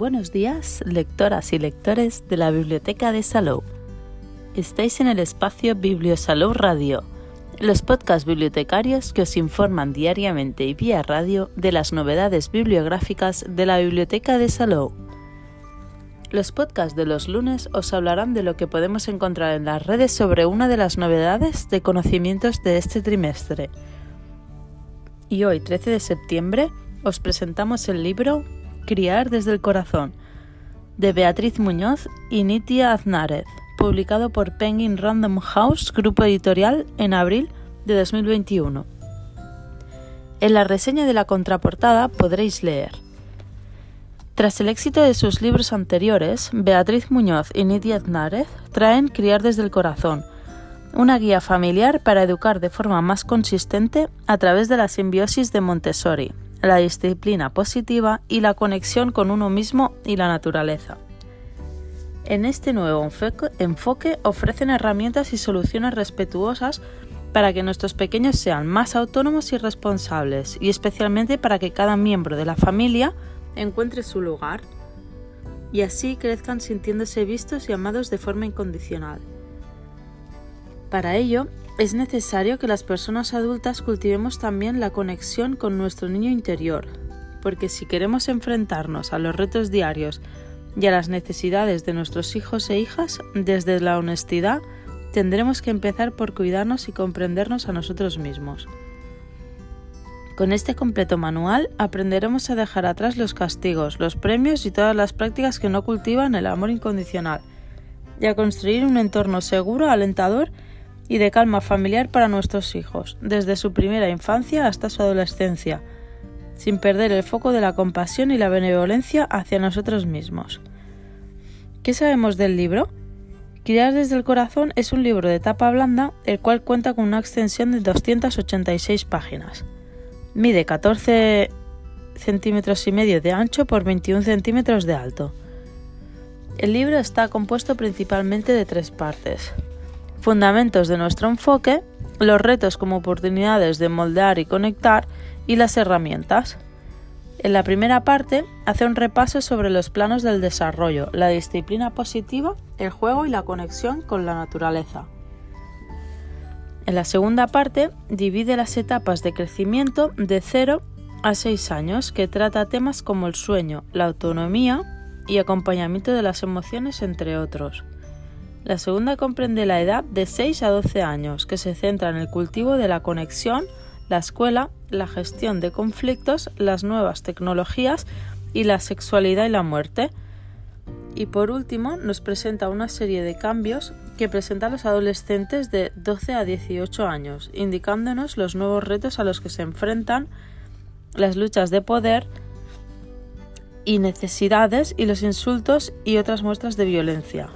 Buenos días, lectoras y lectores de la Biblioteca de Salou. Estáis en el espacio Bibliosalou Radio, los podcasts bibliotecarios que os informan diariamente y vía radio de las novedades bibliográficas de la Biblioteca de Salou. Los podcasts de los lunes os hablarán de lo que podemos encontrar en las redes sobre una de las novedades de conocimientos de este trimestre. Y hoy, 13 de septiembre, os presentamos el libro Criar desde el corazón, de Beatriz Muñoz y Nitia Aznárez, publicado por Penguin Random House, grupo editorial, en abril de 2021. En la reseña de la contraportada podréis leer. Tras el éxito de sus libros anteriores, Beatriz Muñoz y Nitia Aznárez traen Criar desde el corazón, una guía familiar para educar de forma más consistente a través de la simbiosis de Montessori, la disciplina positiva y la conexión con uno mismo y la naturaleza. En este nuevo enfoque ofrecen herramientas y soluciones respetuosas para que nuestros pequeños sean más autónomos y responsables y especialmente para que cada miembro de la familia encuentre su lugar y así crezcan sintiéndose vistos y amados de forma incondicional. Para ello, es necesario que las personas adultas cultivemos también la conexión con nuestro niño interior, porque si queremos enfrentarnos a los retos diarios y a las necesidades de nuestros hijos e hijas desde la honestidad, tendremos que empezar por cuidarnos y comprendernos a nosotros mismos. Con este completo manual aprenderemos a dejar atrás los castigos, los premios y todas las prácticas que no cultivan el amor incondicional, y a construir un entorno seguro, alentador y de calma familiar para nuestros hijos, desde su primera infancia hasta su adolescencia, sin perder el foco de la compasión y la benevolencia hacia nosotros mismos. ¿Qué sabemos del libro? Criar desde el corazón es un libro de tapa blanda, el cual cuenta con una extensión de 286 páginas. Mide 14 centímetros y medio de ancho por 21 centímetros de alto. El libro está compuesto principalmente de tres partes fundamentos de nuestro enfoque, los retos como oportunidades de moldear y conectar y las herramientas. En la primera parte hace un repaso sobre los planos del desarrollo, la disciplina positiva, el juego y la conexión con la naturaleza. En la segunda parte divide las etapas de crecimiento de 0 a 6 años que trata temas como el sueño, la autonomía y acompañamiento de las emociones entre otros. La segunda comprende la edad de 6 a 12 años, que se centra en el cultivo de la conexión, la escuela, la gestión de conflictos, las nuevas tecnologías y la sexualidad y la muerte. Y por último, nos presenta una serie de cambios que presentan los adolescentes de 12 a 18 años, indicándonos los nuevos retos a los que se enfrentan, las luchas de poder y necesidades y los insultos y otras muestras de violencia.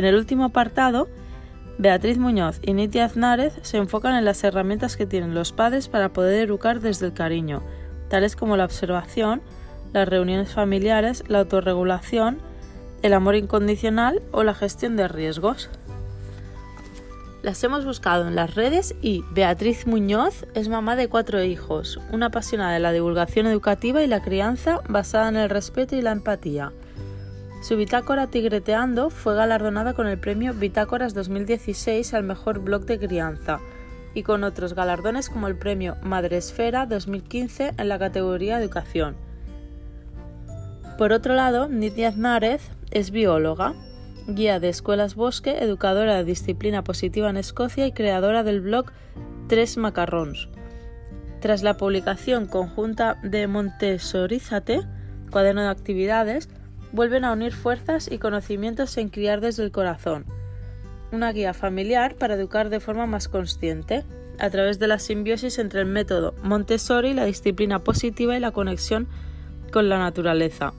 En el último apartado, Beatriz Muñoz y Nitia Aznárez se enfocan en las herramientas que tienen los padres para poder educar desde el cariño, tales como la observación, las reuniones familiares, la autorregulación, el amor incondicional o la gestión de riesgos. Las hemos buscado en las redes y Beatriz Muñoz es mamá de cuatro hijos, una apasionada de la divulgación educativa y la crianza basada en el respeto y la empatía. Su bitácora Tigreteando fue galardonada con el premio Bitácoras 2016 al mejor blog de crianza y con otros galardones como el premio Madresfera 2015 en la categoría Educación. Por otro lado, Nidia Aznárez es bióloga, guía de escuelas bosque, educadora de disciplina positiva en Escocia y creadora del blog Tres Macarrons. Tras la publicación conjunta de Montessorízate, cuaderno de actividades, vuelven a unir fuerzas y conocimientos en criar desde el corazón. Una guía familiar para educar de forma más consciente, a través de la simbiosis entre el método Montessori, la disciplina positiva y la conexión con la naturaleza.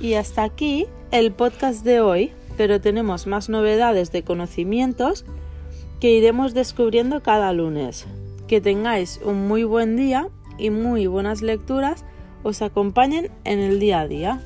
Y hasta aquí el podcast de hoy, pero tenemos más novedades de conocimientos que iremos descubriendo cada lunes. Que tengáis un muy buen día y muy buenas lecturas os acompañen en el día a día.